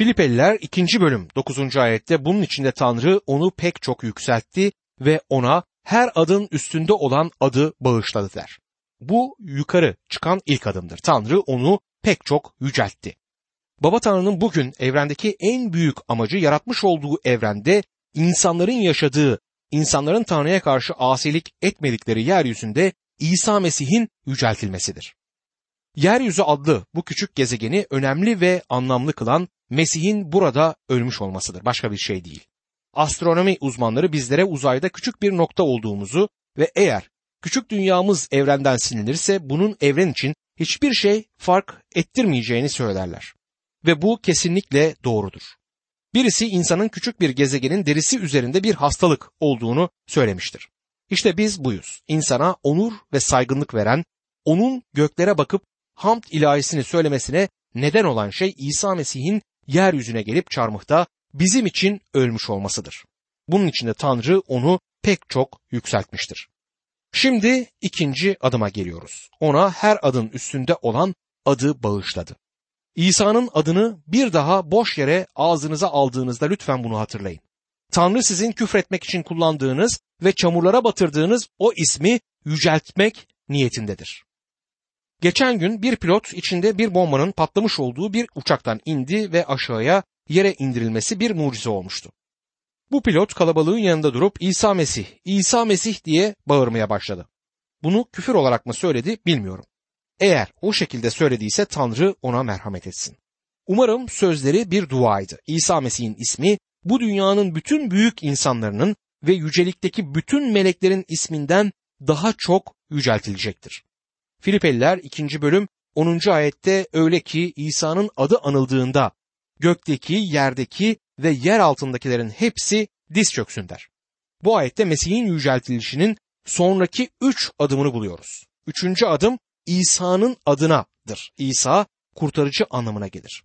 Filipeliler 2. bölüm 9. ayette bunun içinde Tanrı onu pek çok yükseltti ve ona her adın üstünde olan adı bağışladı der. Bu yukarı çıkan ilk adımdır. Tanrı onu pek çok yüceltti. Baba Tanrı'nın bugün evrendeki en büyük amacı yaratmış olduğu evrende insanların yaşadığı, insanların Tanrı'ya karşı asilik etmedikleri yeryüzünde İsa Mesih'in yüceltilmesidir. Yeryüzü adlı bu küçük gezegeni önemli ve anlamlı kılan Mesih'in burada ölmüş olmasıdır. Başka bir şey değil. Astronomi uzmanları bizlere uzayda küçük bir nokta olduğumuzu ve eğer küçük dünyamız evrenden silinirse bunun evren için hiçbir şey fark ettirmeyeceğini söylerler. Ve bu kesinlikle doğrudur. Birisi insanın küçük bir gezegenin derisi üzerinde bir hastalık olduğunu söylemiştir. İşte biz buyuz. İnsana onur ve saygınlık veren, onun göklere bakıp hamd ilahisini söylemesine neden olan şey İsa Mesih'in yeryüzüne gelip çarmıhta bizim için ölmüş olmasıdır. Bunun için de Tanrı onu pek çok yükseltmiştir. Şimdi ikinci adıma geliyoruz. Ona her adın üstünde olan adı bağışladı. İsa'nın adını bir daha boş yere ağzınıza aldığınızda lütfen bunu hatırlayın. Tanrı sizin küfretmek için kullandığınız ve çamurlara batırdığınız o ismi yüceltmek niyetindedir. Geçen gün bir pilot içinde bir bombanın patlamış olduğu bir uçaktan indi ve aşağıya yere indirilmesi bir mucize olmuştu. Bu pilot kalabalığın yanında durup İsa Mesih, İsa Mesih diye bağırmaya başladı. Bunu küfür olarak mı söyledi bilmiyorum. Eğer o şekilde söylediyse Tanrı ona merhamet etsin. Umarım sözleri bir duaydı. İsa Mesih'in ismi bu dünyanın bütün büyük insanlarının ve yücelikteki bütün meleklerin isminden daha çok yüceltilecektir. Filipeliler 2. bölüm 10. ayette öyle ki İsa'nın adı anıldığında gökteki, yerdeki ve yer altındakilerin hepsi diz çöksün der. Bu ayette Mesih'in yüceltilişinin sonraki üç adımını buluyoruz. Üçüncü adım İsa'nın adınadır. İsa kurtarıcı anlamına gelir.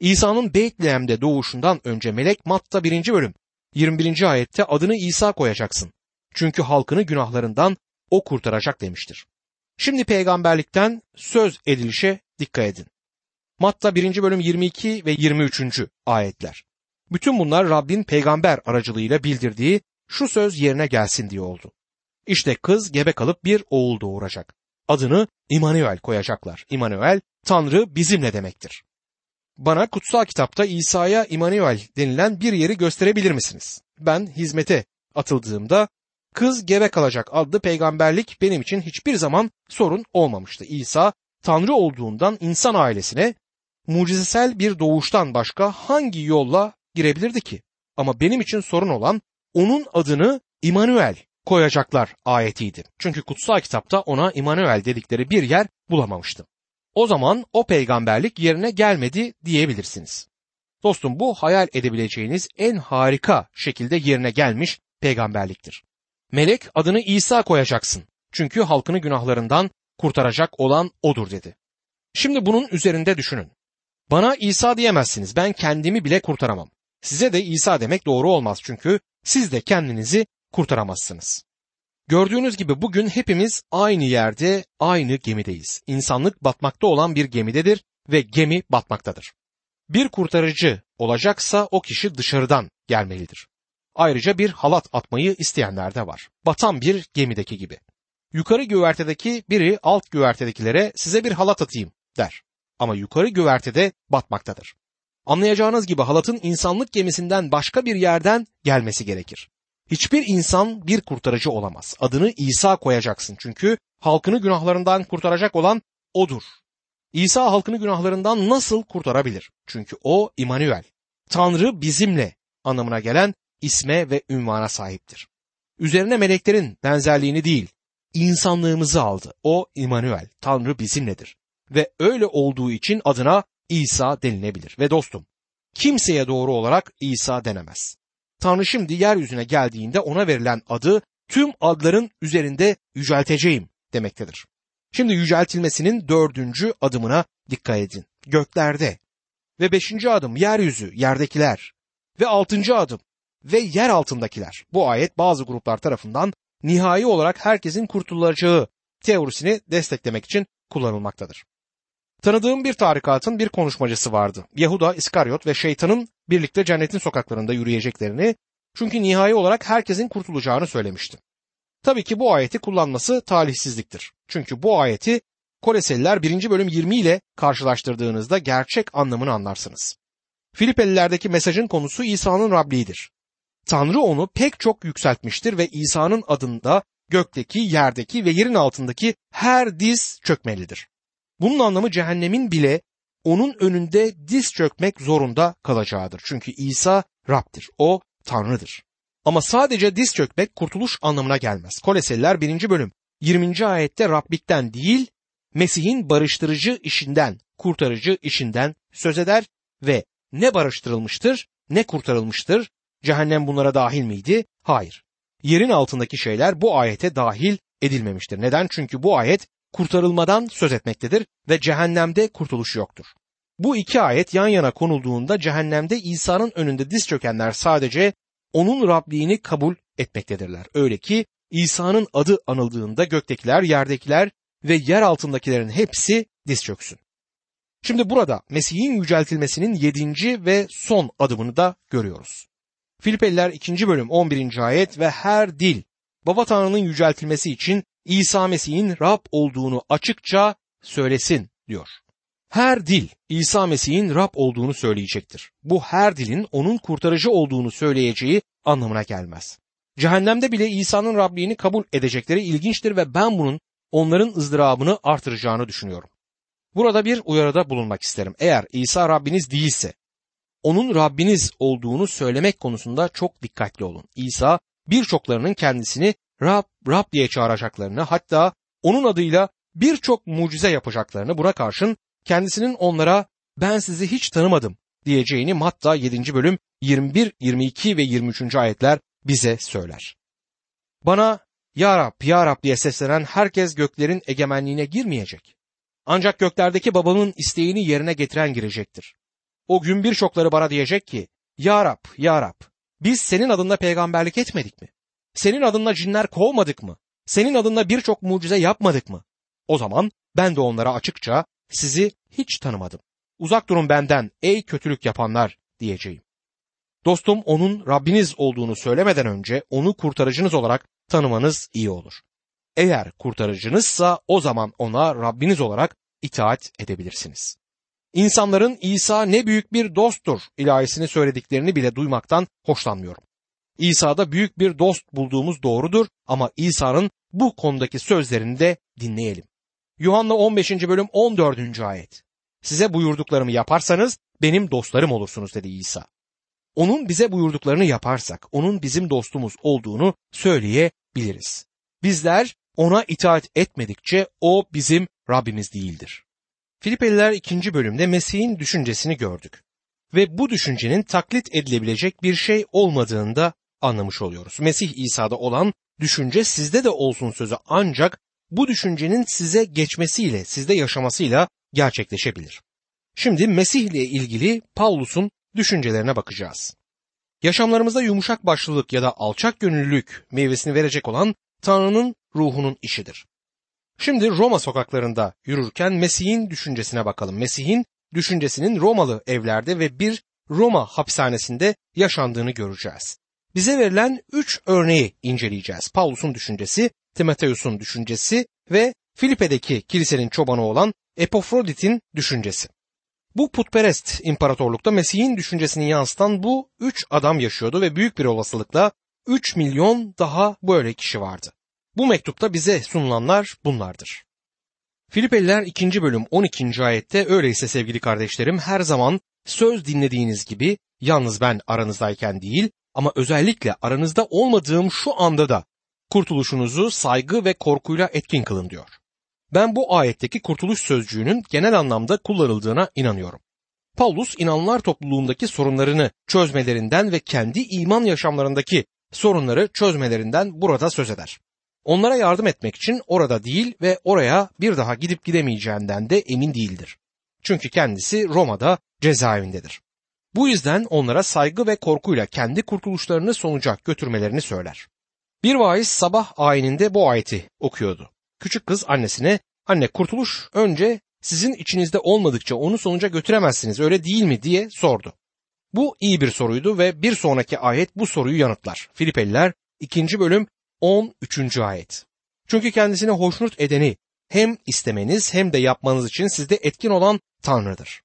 İsa'nın Beytlehem'de doğuşundan önce melek Matta 1. bölüm 21. ayette adını İsa koyacaksın. Çünkü halkını günahlarından o kurtaracak demiştir. Şimdi peygamberlikten söz edilişe dikkat edin. Matta 1. bölüm 22 ve 23. ayetler. Bütün bunlar Rabbin peygamber aracılığıyla bildirdiği şu söz yerine gelsin diye oldu. İşte kız gebe kalıp bir oğul doğuracak. Adını İmanuel koyacaklar. İmanuel Tanrı bizimle demektir. Bana kutsal kitapta İsa'ya İmanuel denilen bir yeri gösterebilir misiniz? Ben hizmete atıldığımda kız gebe kalacak adlı peygamberlik benim için hiçbir zaman sorun olmamıştı. İsa Tanrı olduğundan insan ailesine mucizesel bir doğuştan başka hangi yolla girebilirdi ki? Ama benim için sorun olan onun adını İmanuel koyacaklar ayetiydi. Çünkü kutsal kitapta ona İmanuel dedikleri bir yer bulamamıştım. O zaman o peygamberlik yerine gelmedi diyebilirsiniz. Dostum bu hayal edebileceğiniz en harika şekilde yerine gelmiş peygamberliktir. Melek adını İsa koyacaksın. Çünkü halkını günahlarından kurtaracak olan odur dedi. Şimdi bunun üzerinde düşünün. Bana İsa diyemezsiniz. Ben kendimi bile kurtaramam. Size de İsa demek doğru olmaz çünkü siz de kendinizi kurtaramazsınız. Gördüğünüz gibi bugün hepimiz aynı yerde, aynı gemideyiz. İnsanlık batmakta olan bir gemidedir ve gemi batmaktadır. Bir kurtarıcı olacaksa o kişi dışarıdan gelmelidir. Ayrıca bir halat atmayı isteyenler de var. Batan bir gemideki gibi. Yukarı güvertedeki biri alt güvertedekilere size bir halat atayım der. Ama yukarı güvertede batmaktadır. Anlayacağınız gibi halatın insanlık gemisinden başka bir yerden gelmesi gerekir. Hiçbir insan bir kurtarıcı olamaz. Adını İsa koyacaksın çünkü halkını günahlarından kurtaracak olan odur. İsa halkını günahlarından nasıl kurtarabilir? Çünkü o İmanuel. Tanrı bizimle anlamına gelen isme ve ünvana sahiptir. Üzerine meleklerin benzerliğini değil, insanlığımızı aldı. O İmanuel, Tanrı bizimledir. Ve öyle olduğu için adına İsa denilebilir. Ve dostum, kimseye doğru olarak İsa denemez. Tanrı şimdi yeryüzüne geldiğinde ona verilen adı tüm adların üzerinde yücelteceğim demektedir. Şimdi yüceltilmesinin dördüncü adımına dikkat edin. Göklerde ve beşinci adım yeryüzü, yerdekiler ve altıncı adım ve yer altındakiler. Bu ayet bazı gruplar tarafından nihai olarak herkesin kurtulacağı teorisini desteklemek için kullanılmaktadır. Tanıdığım bir tarikatın bir konuşmacısı vardı. Yahuda, İskaryot ve şeytanın birlikte cennetin sokaklarında yürüyeceklerini çünkü nihai olarak herkesin kurtulacağını söylemişti. Tabii ki bu ayeti kullanması talihsizliktir. Çünkü bu ayeti Koleseliler 1. bölüm 20 ile karşılaştırdığınızda gerçek anlamını anlarsınız. Filipelilerdeki mesajın konusu İsa'nın Rabliğidir. Tanrı onu pek çok yükseltmiştir ve İsa'nın adında gökteki, yerdeki ve yerin altındaki her diz çökmelidir. Bunun anlamı cehennemin bile onun önünde diz çökmek zorunda kalacağıdır. Çünkü İsa Rab'dir. O Tanrı'dır. Ama sadece diz çökmek kurtuluş anlamına gelmez. Koleseliler 1. bölüm 20. ayette Rablikten değil, Mesih'in barıştırıcı işinden, kurtarıcı işinden söz eder ve ne barıştırılmıştır ne kurtarılmıştır. Cehennem bunlara dahil miydi? Hayır. Yerin altındaki şeyler bu ayete dahil edilmemiştir. Neden? Çünkü bu ayet kurtarılmadan söz etmektedir ve cehennemde kurtuluş yoktur. Bu iki ayet yan yana konulduğunda cehennemde İsa'nın önünde diz çökenler sadece onun Rabliğini kabul etmektedirler. Öyle ki İsa'nın adı anıldığında göktekiler, yerdekiler ve yer altındakilerin hepsi diz çöksün. Şimdi burada Mesih'in yüceltilmesinin yedinci ve son adımını da görüyoruz. Filipeliler 2. bölüm 11. ayet ve her dil Baba Tanrı'nın yüceltilmesi için İsa Mesih'in Rab olduğunu açıkça söylesin diyor. Her dil İsa Mesih'in Rab olduğunu söyleyecektir. Bu her dilin onun kurtarıcı olduğunu söyleyeceği anlamına gelmez. Cehennemde bile İsa'nın Rabliğini kabul edecekleri ilginçtir ve ben bunun onların ızdırabını artıracağını düşünüyorum. Burada bir uyarıda bulunmak isterim. Eğer İsa Rabbiniz değilse, onun Rabbiniz olduğunu söylemek konusunda çok dikkatli olun. İsa birçoklarının kendisini Rab, Rab diye çağıracaklarını hatta onun adıyla birçok mucize yapacaklarını buna karşın kendisinin onlara ben sizi hiç tanımadım diyeceğini Matta 7. bölüm 21, 22 ve 23. ayetler bize söyler. Bana Ya Rab, Ya Rab diye seslenen herkes göklerin egemenliğine girmeyecek. Ancak göklerdeki babamın isteğini yerine getiren girecektir. O gün birçokları bana diyecek ki, Ya Rab, Ya Rab, biz senin adında peygamberlik etmedik mi? Senin adınla cinler kovmadık mı? Senin adınla birçok mucize yapmadık mı? O zaman ben de onlara açıkça sizi hiç tanımadım. Uzak durun benden ey kötülük yapanlar diyeceğim. Dostum onun Rabbiniz olduğunu söylemeden önce onu kurtarıcınız olarak tanımanız iyi olur. Eğer kurtarıcınızsa o zaman ona Rabbiniz olarak itaat edebilirsiniz. İnsanların İsa ne büyük bir dosttur ilahisini söylediklerini bile duymaktan hoşlanmıyorum. İsa'da büyük bir dost bulduğumuz doğrudur ama İsa'nın bu konudaki sözlerini de dinleyelim. Yuhanna 15. bölüm 14. ayet. Size buyurduklarımı yaparsanız benim dostlarım olursunuz dedi İsa. Onun bize buyurduklarını yaparsak onun bizim dostumuz olduğunu söyleyebiliriz. Bizler ona itaat etmedikçe o bizim Rabbimiz değildir. Filipeliler 2. bölümde Mesih'in düşüncesini gördük ve bu düşüncenin taklit edilebilecek bir şey olmadığını da anlamış oluyoruz. Mesih İsa'da olan düşünce sizde de olsun sözü ancak bu düşüncenin size geçmesiyle, sizde yaşamasıyla gerçekleşebilir. Şimdi Mesih ile ilgili Paulus'un düşüncelerine bakacağız. Yaşamlarımızda yumuşak başlılık ya da alçak gönüllülük meyvesini verecek olan Tanrı'nın ruhunun işidir. Şimdi Roma sokaklarında yürürken Mesih'in düşüncesine bakalım. Mesih'in düşüncesinin Romalı evlerde ve bir Roma hapishanesinde yaşandığını göreceğiz. Bize verilen üç örneği inceleyeceğiz. Paulus'un düşüncesi, Timoteus'un düşüncesi ve Filipe'deki kilisenin çobanı olan Epofrodit'in düşüncesi. Bu putperest imparatorlukta Mesih'in düşüncesini yansıtan bu üç adam yaşıyordu ve büyük bir olasılıkla 3 milyon daha böyle kişi vardı. Bu mektupta bize sunulanlar bunlardır. Filipeliler 2. bölüm 12. ayette öyleyse sevgili kardeşlerim her zaman söz dinlediğiniz gibi yalnız ben aranızdayken değil ama özellikle aranızda olmadığım şu anda da kurtuluşunuzu saygı ve korkuyla etkin kılın diyor. Ben bu ayetteki kurtuluş sözcüğünün genel anlamda kullanıldığına inanıyorum. Paulus inanlar topluluğundaki sorunlarını çözmelerinden ve kendi iman yaşamlarındaki sorunları çözmelerinden burada söz eder. Onlara yardım etmek için orada değil ve oraya bir daha gidip gidemeyeceğinden de emin değildir. Çünkü kendisi Roma'da cezaevindedir. Bu yüzden onlara saygı ve korkuyla kendi kurtuluşlarını sonuca götürmelerini söyler. Bir vaiz sabah ayininde bu ayeti okuyordu. Küçük kız annesine anne kurtuluş önce sizin içinizde olmadıkça onu sonuca götüremezsiniz öyle değil mi diye sordu. Bu iyi bir soruydu ve bir sonraki ayet bu soruyu yanıtlar. Filipeliler 2. bölüm 13. ayet. Çünkü kendisine hoşnut edeni hem istemeniz hem de yapmanız için sizde etkin olan Tanrı'dır.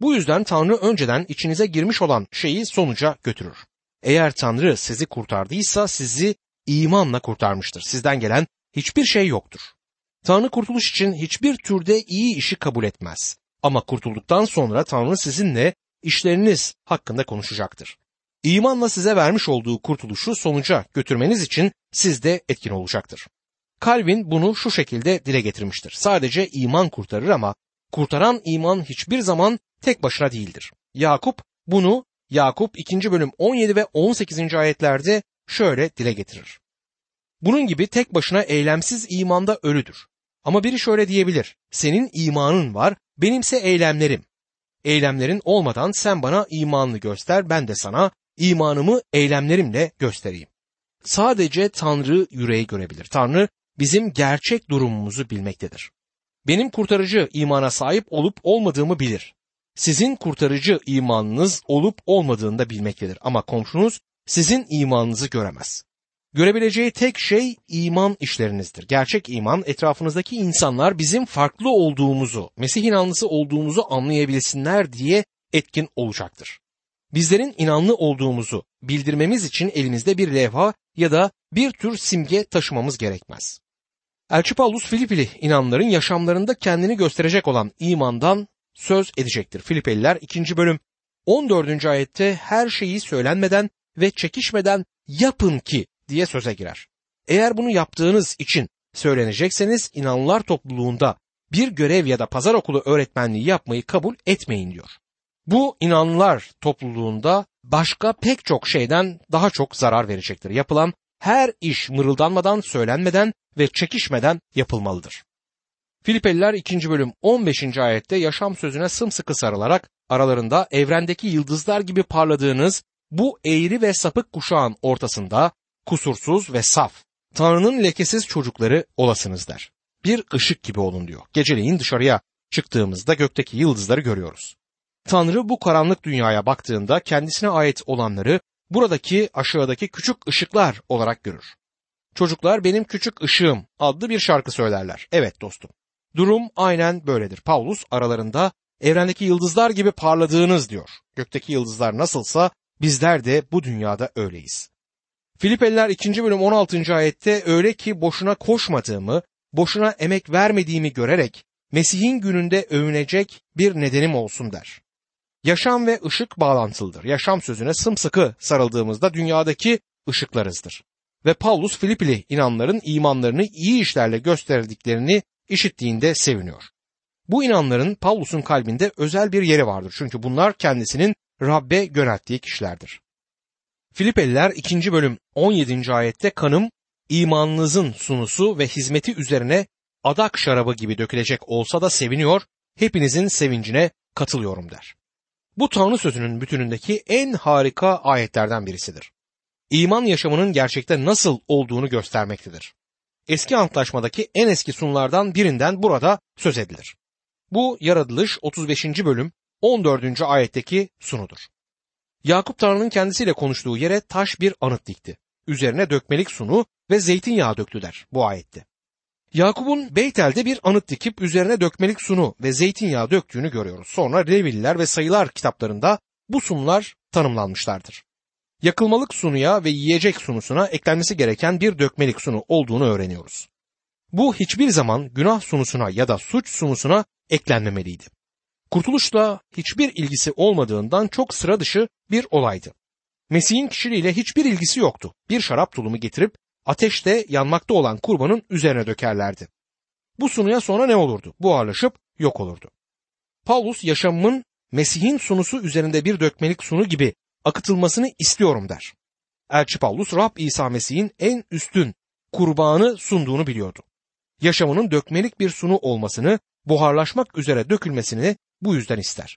Bu yüzden Tanrı önceden içinize girmiş olan şeyi sonuca götürür. Eğer Tanrı sizi kurtardıysa sizi imanla kurtarmıştır. Sizden gelen hiçbir şey yoktur. Tanrı kurtuluş için hiçbir türde iyi işi kabul etmez. Ama kurtulduktan sonra Tanrı sizinle işleriniz hakkında konuşacaktır. İmanla size vermiş olduğu kurtuluşu sonuca götürmeniz için sizde etkin olacaktır. Calvin bunu şu şekilde dile getirmiştir. Sadece iman kurtarır ama kurtaran iman hiçbir zaman tek başına değildir. Yakup bunu Yakup 2. bölüm 17 ve 18. ayetlerde şöyle dile getirir. Bunun gibi tek başına eylemsiz imanda ölüdür. Ama biri şöyle diyebilir. Senin imanın var, benimse eylemlerim. Eylemlerin olmadan sen bana imanını göster, ben de sana imanımı eylemlerimle göstereyim. Sadece Tanrı yüreği görebilir. Tanrı bizim gerçek durumumuzu bilmektedir. Benim kurtarıcı imana sahip olup olmadığımı bilir. Sizin kurtarıcı imanınız olup olmadığını da bilmektedir. Ama komşunuz sizin imanınızı göremez. Görebileceği tek şey iman işlerinizdir. Gerçek iman etrafınızdaki insanlar bizim farklı olduğumuzu, Mesih inanlısı olduğumuzu anlayabilsinler diye etkin olacaktır. Bizlerin inanlı olduğumuzu bildirmemiz için elimizde bir levha ya da bir tür simge taşımamız gerekmez. Elçi Paulus Filipili inanların yaşamlarında kendini gösterecek olan imandan söz edecektir. Filipeliler 2. bölüm 14. ayette her şeyi söylenmeden ve çekişmeden yapın ki diye söze girer. Eğer bunu yaptığınız için söylenecekseniz inanlılar topluluğunda bir görev ya da pazar okulu öğretmenliği yapmayı kabul etmeyin diyor. Bu inanlılar topluluğunda başka pek çok şeyden daha çok zarar verecektir. Yapılan her iş mırıldanmadan, söylenmeden ve çekişmeden yapılmalıdır. Filipeliler 2. bölüm 15. ayette yaşam sözüne sımsıkı sarılarak aralarında evrendeki yıldızlar gibi parladığınız bu eğri ve sapık kuşağın ortasında kusursuz ve saf, Tanrı'nın lekesiz çocukları olasınız der. Bir ışık gibi olun diyor. Geceleyin dışarıya çıktığımızda gökteki yıldızları görüyoruz. Tanrı bu karanlık dünyaya baktığında kendisine ait olanları buradaki aşağıdaki küçük ışıklar olarak görür. Çocuklar benim küçük ışığım adlı bir şarkı söylerler. Evet dostum. Durum aynen böyledir. Paulus aralarında evrendeki yıldızlar gibi parladığınız diyor. Gökteki yıldızlar nasılsa bizler de bu dünyada öyleyiz. Filipeliler 2. bölüm 16. ayette öyle ki boşuna koşmadığımı, boşuna emek vermediğimi görerek Mesih'in gününde övünecek bir nedenim olsun der. Yaşam ve ışık bağlantılıdır. Yaşam sözüne sımsıkı sarıldığımızda dünyadaki ışıklarızdır. Ve Paulus Filipili inanların imanlarını iyi işlerle gösterdiklerini işittiğinde seviniyor. Bu inanların Paulus'un kalbinde özel bir yeri vardır. Çünkü bunlar kendisinin Rabbe yönelttiği kişilerdir. Filipeliler 2. bölüm 17. ayette kanım imanınızın sunusu ve hizmeti üzerine adak şarabı gibi dökülecek olsa da seviniyor, hepinizin sevincine katılıyorum der. Bu Tanrı sözünün bütünündeki en harika ayetlerden birisidir. İman yaşamının gerçekte nasıl olduğunu göstermektedir. Eski antlaşmadaki en eski sunulardan birinden burada söz edilir. Bu yaratılış 35. bölüm 14. ayetteki sunudur. Yakup Tanrı'nın kendisiyle konuştuğu yere taş bir anıt dikti. Üzerine dökmelik sunu ve zeytinyağı döktü der bu ayette. Yakup'un Beytel'de bir anıt dikip üzerine dökmelik sunu ve zeytinyağı döktüğünü görüyoruz. Sonra Levililer ve Sayılar kitaplarında bu sunular tanımlanmışlardır. Yakılmalık sunuya ve yiyecek sunusuna eklenmesi gereken bir dökmelik sunu olduğunu öğreniyoruz. Bu hiçbir zaman günah sunusuna ya da suç sunusuna eklenmemeliydi. Kurtuluşla hiçbir ilgisi olmadığından çok sıra dışı bir olaydı. Mesih'in kişiliğiyle hiçbir ilgisi yoktu. Bir şarap tulumu getirip ateşte yanmakta olan kurbanın üzerine dökerlerdi. Bu sunuya sonra ne olurdu? Buharlaşıp yok olurdu. Paulus yaşamımın Mesih'in sunusu üzerinde bir dökmelik sunu gibi akıtılmasını istiyorum der. Elçi Paulus Rab İsa Mesih'in en üstün kurbanı sunduğunu biliyordu. Yaşamının dökmelik bir sunu olmasını, buharlaşmak üzere dökülmesini bu yüzden ister.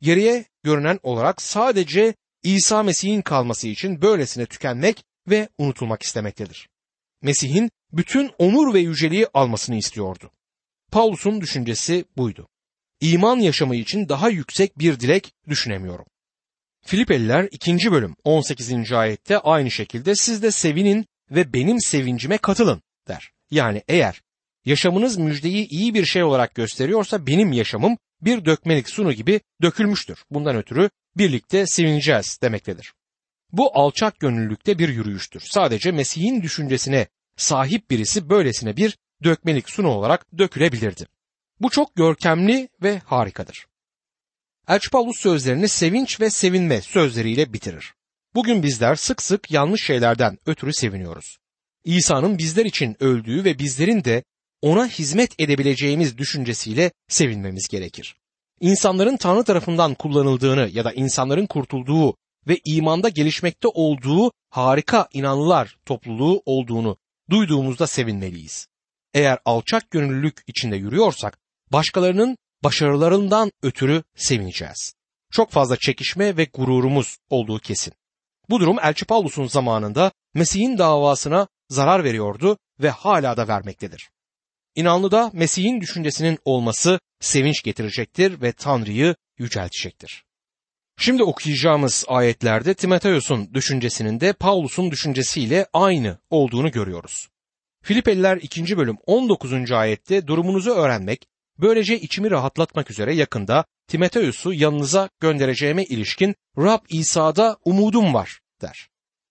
Geriye görünen olarak sadece İsa Mesih'in kalması için böylesine tükenmek ve unutulmak istemektedir. Mesih'in bütün onur ve yüceliği almasını istiyordu. Paulus'un düşüncesi buydu. İman yaşamı için daha yüksek bir dilek düşünemiyorum. Filipeliler 2. bölüm 18. ayette aynı şekilde siz de sevinin ve benim sevincime katılın der. Yani eğer yaşamınız müjdeyi iyi bir şey olarak gösteriyorsa benim yaşamım bir dökmelik sunu gibi dökülmüştür. Bundan ötürü birlikte sevineceğiz demektedir. Bu alçak gönüllülükte bir yürüyüştür. Sadece Mesih'in düşüncesine sahip birisi böylesine bir dökmelik sunu olarak dökülebilirdi. Bu çok görkemli ve harikadır. Elçi Paulus sözlerini sevinç ve sevinme sözleriyle bitirir. Bugün bizler sık sık yanlış şeylerden ötürü seviniyoruz. İsa'nın bizler için öldüğü ve bizlerin de ona hizmet edebileceğimiz düşüncesiyle sevinmemiz gerekir. İnsanların Tanrı tarafından kullanıldığını ya da insanların kurtulduğu ve imanda gelişmekte olduğu harika inanlılar topluluğu olduğunu duyduğumuzda sevinmeliyiz. Eğer alçak gönüllülük içinde yürüyorsak başkalarının başarılarından ötürü sevineceğiz. Çok fazla çekişme ve gururumuz olduğu kesin. Bu durum Elçi Paulus'un zamanında Mesih'in davasına zarar veriyordu ve hala da vermektedir. İnanlıda Mesih'in düşüncesinin olması sevinç getirecektir ve Tanrı'yı yüceltecektir. Şimdi okuyacağımız ayetlerde Timoteos'un düşüncesinin de Paulus'un düşüncesiyle aynı olduğunu görüyoruz. Filipeliler 2. bölüm 19. ayette durumunuzu öğrenmek, böylece içimi rahatlatmak üzere yakında Timoteos'u yanınıza göndereceğime ilişkin Rab İsa'da umudum var der.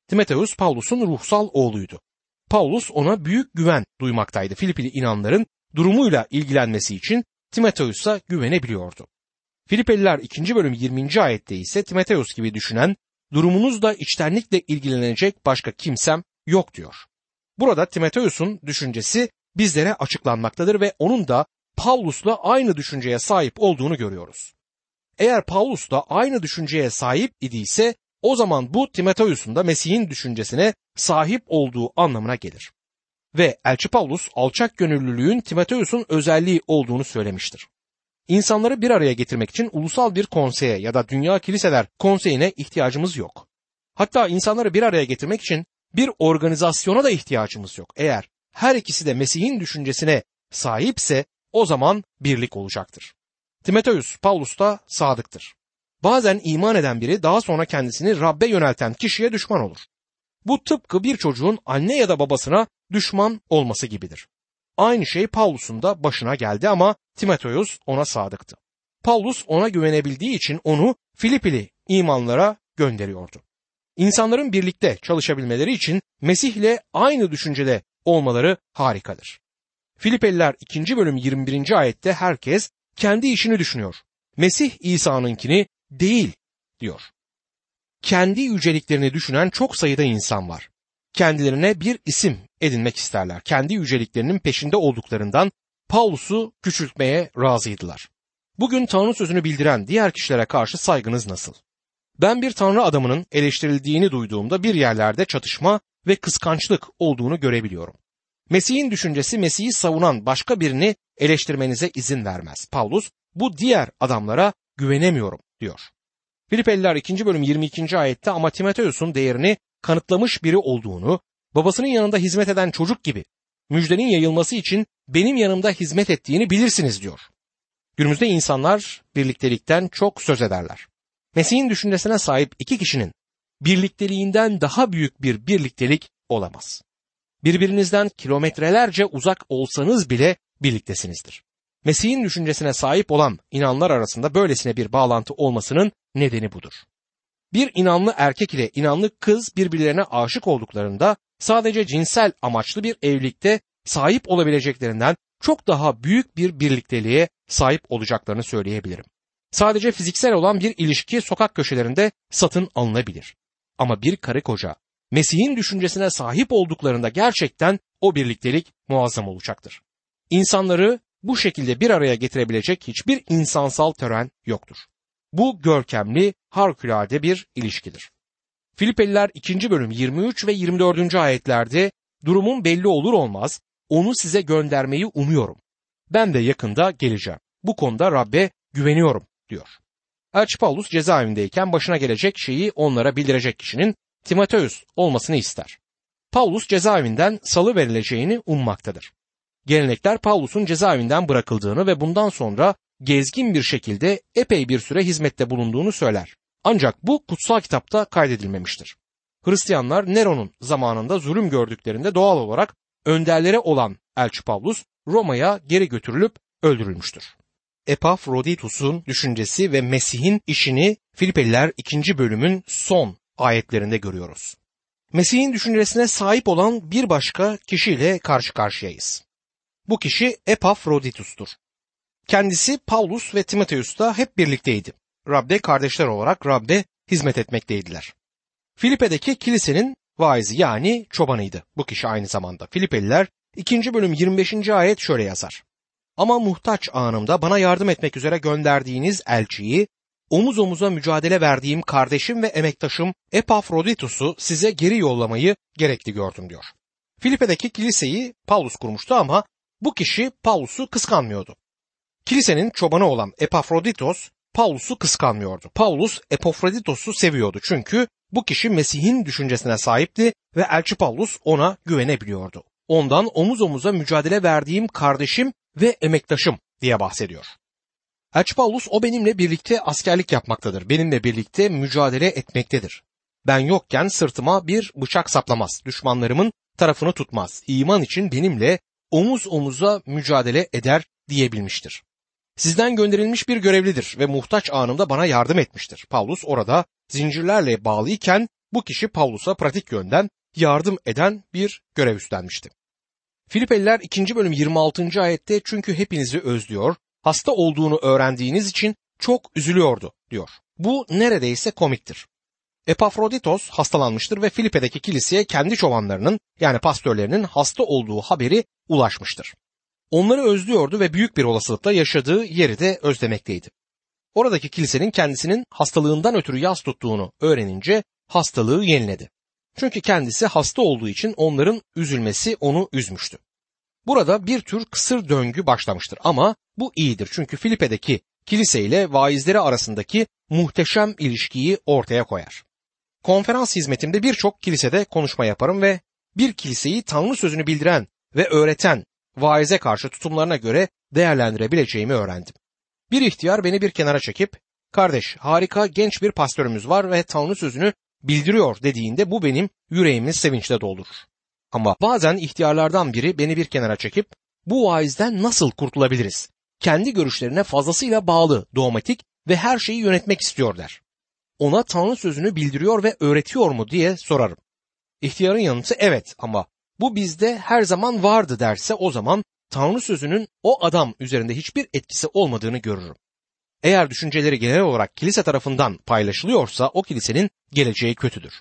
Timoteos Paulus'un ruhsal oğluydu. Paulus ona büyük güven duymaktaydı. Filipili inanların durumuyla ilgilenmesi için Timoteos'a güvenebiliyordu. Filipeliler 2. bölüm 20. ayette ise Timoteos gibi düşünen, durumunuzla içtenlikle ilgilenecek başka kimsem yok diyor. Burada Timoteos'un düşüncesi bizlere açıklanmaktadır ve onun da Paulus'la aynı düşünceye sahip olduğunu görüyoruz. Eğer Paulus da aynı düşünceye sahip idiyse o zaman bu Timoteus'un da Mesih'in düşüncesine sahip olduğu anlamına gelir. Ve Elçi Paulus alçak gönüllülüğün Timoteus'un özelliği olduğunu söylemiştir. İnsanları bir araya getirmek için ulusal bir konseye ya da dünya kiliseler konseyine ihtiyacımız yok. Hatta insanları bir araya getirmek için bir organizasyona da ihtiyacımız yok. Eğer her ikisi de Mesih'in düşüncesine sahipse o zaman birlik olacaktır. Timoteus Paulus da sadıktır. Bazen iman eden biri daha sonra kendisini Rabbe yönelten kişiye düşman olur. Bu tıpkı bir çocuğun anne ya da babasına düşman olması gibidir. Aynı şey Paulus'un da başına geldi ama Timoteus ona sadıktı. Paulus ona güvenebildiği için onu Filipili imanlara gönderiyordu. İnsanların birlikte çalışabilmeleri için Mesih ile aynı düşüncede olmaları harikadır. Filipeliler 2. bölüm 21. ayette herkes kendi işini düşünüyor. Mesih İsa'nınkini değil diyor. Kendi yüceliklerini düşünen çok sayıda insan var. Kendilerine bir isim edinmek isterler. Kendi yüceliklerinin peşinde olduklarından Paulus'u küçültmeye razıydılar. Bugün Tanrı sözünü bildiren diğer kişilere karşı saygınız nasıl? Ben bir Tanrı adamının eleştirildiğini duyduğumda bir yerlerde çatışma ve kıskançlık olduğunu görebiliyorum. Mesih'in düşüncesi Mesih'i savunan başka birini eleştirmenize izin vermez. Paulus bu diğer adamlara güvenemiyorum diyor. Filipeliler 2. bölüm 22. ayette ama Timoteus'un değerini kanıtlamış biri olduğunu, babasının yanında hizmet eden çocuk gibi müjdenin yayılması için benim yanımda hizmet ettiğini bilirsiniz diyor. Günümüzde insanlar birliktelikten çok söz ederler. Mesih'in düşüncesine sahip iki kişinin birlikteliğinden daha büyük bir birliktelik olamaz. Birbirinizden kilometrelerce uzak olsanız bile birliktesinizdir. Mesih'in düşüncesine sahip olan inanlar arasında böylesine bir bağlantı olmasının nedeni budur. Bir inanlı erkek ile inanlı kız birbirlerine aşık olduklarında sadece cinsel amaçlı bir evlilikte sahip olabileceklerinden çok daha büyük bir birlikteliğe sahip olacaklarını söyleyebilirim. Sadece fiziksel olan bir ilişki sokak köşelerinde satın alınabilir. Ama bir karı koca Mesih'in düşüncesine sahip olduklarında gerçekten o birliktelik muazzam olacaktır. İnsanları bu şekilde bir araya getirebilecek hiçbir insansal tören yoktur. Bu görkemli, harikulade bir ilişkidir. Filipeliler 2. bölüm 23 ve 24. ayetlerde durumun belli olur olmaz onu size göndermeyi umuyorum. Ben de yakında geleceğim. Bu konuda Rabbe güveniyorum diyor. Elçi Paulus cezaevindeyken başına gelecek şeyi onlara bildirecek kişinin Timoteus olmasını ister. Paulus cezaevinden salı verileceğini ummaktadır. Gelenekler Pavlus'un cezaevinden bırakıldığını ve bundan sonra gezgin bir şekilde epey bir süre hizmette bulunduğunu söyler. Ancak bu kutsal kitapta kaydedilmemiştir. Hristiyanlar Nero'nun zamanında zulüm gördüklerinde doğal olarak önderlere olan Elçi Pavlus Roma'ya geri götürülüp öldürülmüştür. Epafroditus'un düşüncesi ve Mesih'in işini Filipeliler 2. bölümün son ayetlerinde görüyoruz. Mesih'in düşüncesine sahip olan bir başka kişiyle karşı karşıyayız. Bu kişi Epafroditus'tur. Kendisi Paulus ve Timoteus da hep birlikteydi. Rab'de kardeşler olarak Rab'de hizmet etmekteydiler. Filipe'deki kilisenin vaizi yani çobanıydı bu kişi aynı zamanda. Filipeliler 2. bölüm 25. ayet şöyle yazar. Ama muhtaç anımda bana yardım etmek üzere gönderdiğiniz elçiyi, omuz omuza mücadele verdiğim kardeşim ve emektaşım Epafroditus'u size geri yollamayı gerekli gördüm diyor. Filipe'deki kiliseyi Paulus kurmuştu ama bu kişi Paulus'u kıskanmıyordu. Kilisenin çobanı olan Epafroditos Paulus'u kıskanmıyordu. Paulus Epafroditos'u seviyordu çünkü bu kişi Mesih'in düşüncesine sahipti ve Elçi Paulus ona güvenebiliyordu. Ondan omuz omuza mücadele verdiğim kardeşim ve emektaşım diye bahsediyor. Elçi Paulus o benimle birlikte askerlik yapmaktadır. Benimle birlikte mücadele etmektedir. Ben yokken sırtıma bir bıçak saplamaz. Düşmanlarımın tarafını tutmaz. İman için benimle omuz omuza mücadele eder diyebilmiştir. Sizden gönderilmiş bir görevlidir ve muhtaç anımda bana yardım etmiştir. Paulus orada zincirlerle bağlıyken bu kişi Paulus'a pratik yönden yardım eden bir görev üstlenmişti. Filipeliler 2. bölüm 26. ayette çünkü hepinizi özlüyor, hasta olduğunu öğrendiğiniz için çok üzülüyordu diyor. Bu neredeyse komiktir. Epafroditos hastalanmıştır ve Filipe'deki kiliseye kendi çobanlarının yani pastörlerinin hasta olduğu haberi ulaşmıştır. Onları özlüyordu ve büyük bir olasılıkla yaşadığı yeri de özlemekteydi. Oradaki kilisenin kendisinin hastalığından ötürü yas tuttuğunu öğrenince hastalığı yeniledi. Çünkü kendisi hasta olduğu için onların üzülmesi onu üzmüştü. Burada bir tür kısır döngü başlamıştır ama bu iyidir çünkü Filipe'deki kilise ile vaizleri arasındaki muhteşem ilişkiyi ortaya koyar. Konferans hizmetimde birçok kilisede konuşma yaparım ve bir kiliseyi Tanrı sözünü bildiren ve öğreten vaize karşı tutumlarına göre değerlendirebileceğimi öğrendim. Bir ihtiyar beni bir kenara çekip, kardeş harika genç bir pastörümüz var ve Tanrı sözünü bildiriyor dediğinde bu benim yüreğimi sevinçle doldurur. Ama bazen ihtiyarlardan biri beni bir kenara çekip bu vaizden nasıl kurtulabiliriz? Kendi görüşlerine fazlasıyla bağlı, dogmatik ve her şeyi yönetmek istiyor der. Ona Tanrı sözünü bildiriyor ve öğretiyor mu diye sorarım. İhtiyarın yanıtı evet ama bu bizde her zaman vardı derse o zaman Tanrı sözünün o adam üzerinde hiçbir etkisi olmadığını görürüm. Eğer düşünceleri genel olarak kilise tarafından paylaşılıyorsa o kilisenin geleceği kötüdür.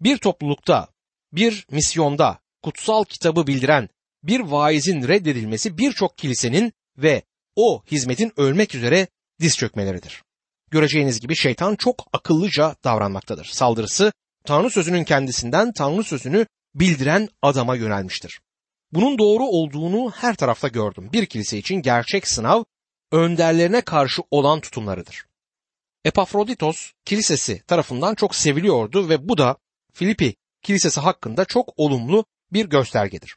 Bir toplulukta, bir misyonda kutsal kitabı bildiren bir vaizin reddedilmesi birçok kilisenin ve o hizmetin ölmek üzere diz çökmeleridir. Göreceğiniz gibi şeytan çok akıllıca davranmaktadır. Saldırısı Tanrı sözünün kendisinden Tanrı sözünü bildiren adama yönelmiştir. Bunun doğru olduğunu her tarafta gördüm. Bir kilise için gerçek sınav önderlerine karşı olan tutumlarıdır. Epafroditos kilisesi tarafından çok seviliyordu ve bu da Filipi kilisesi hakkında çok olumlu bir göstergedir.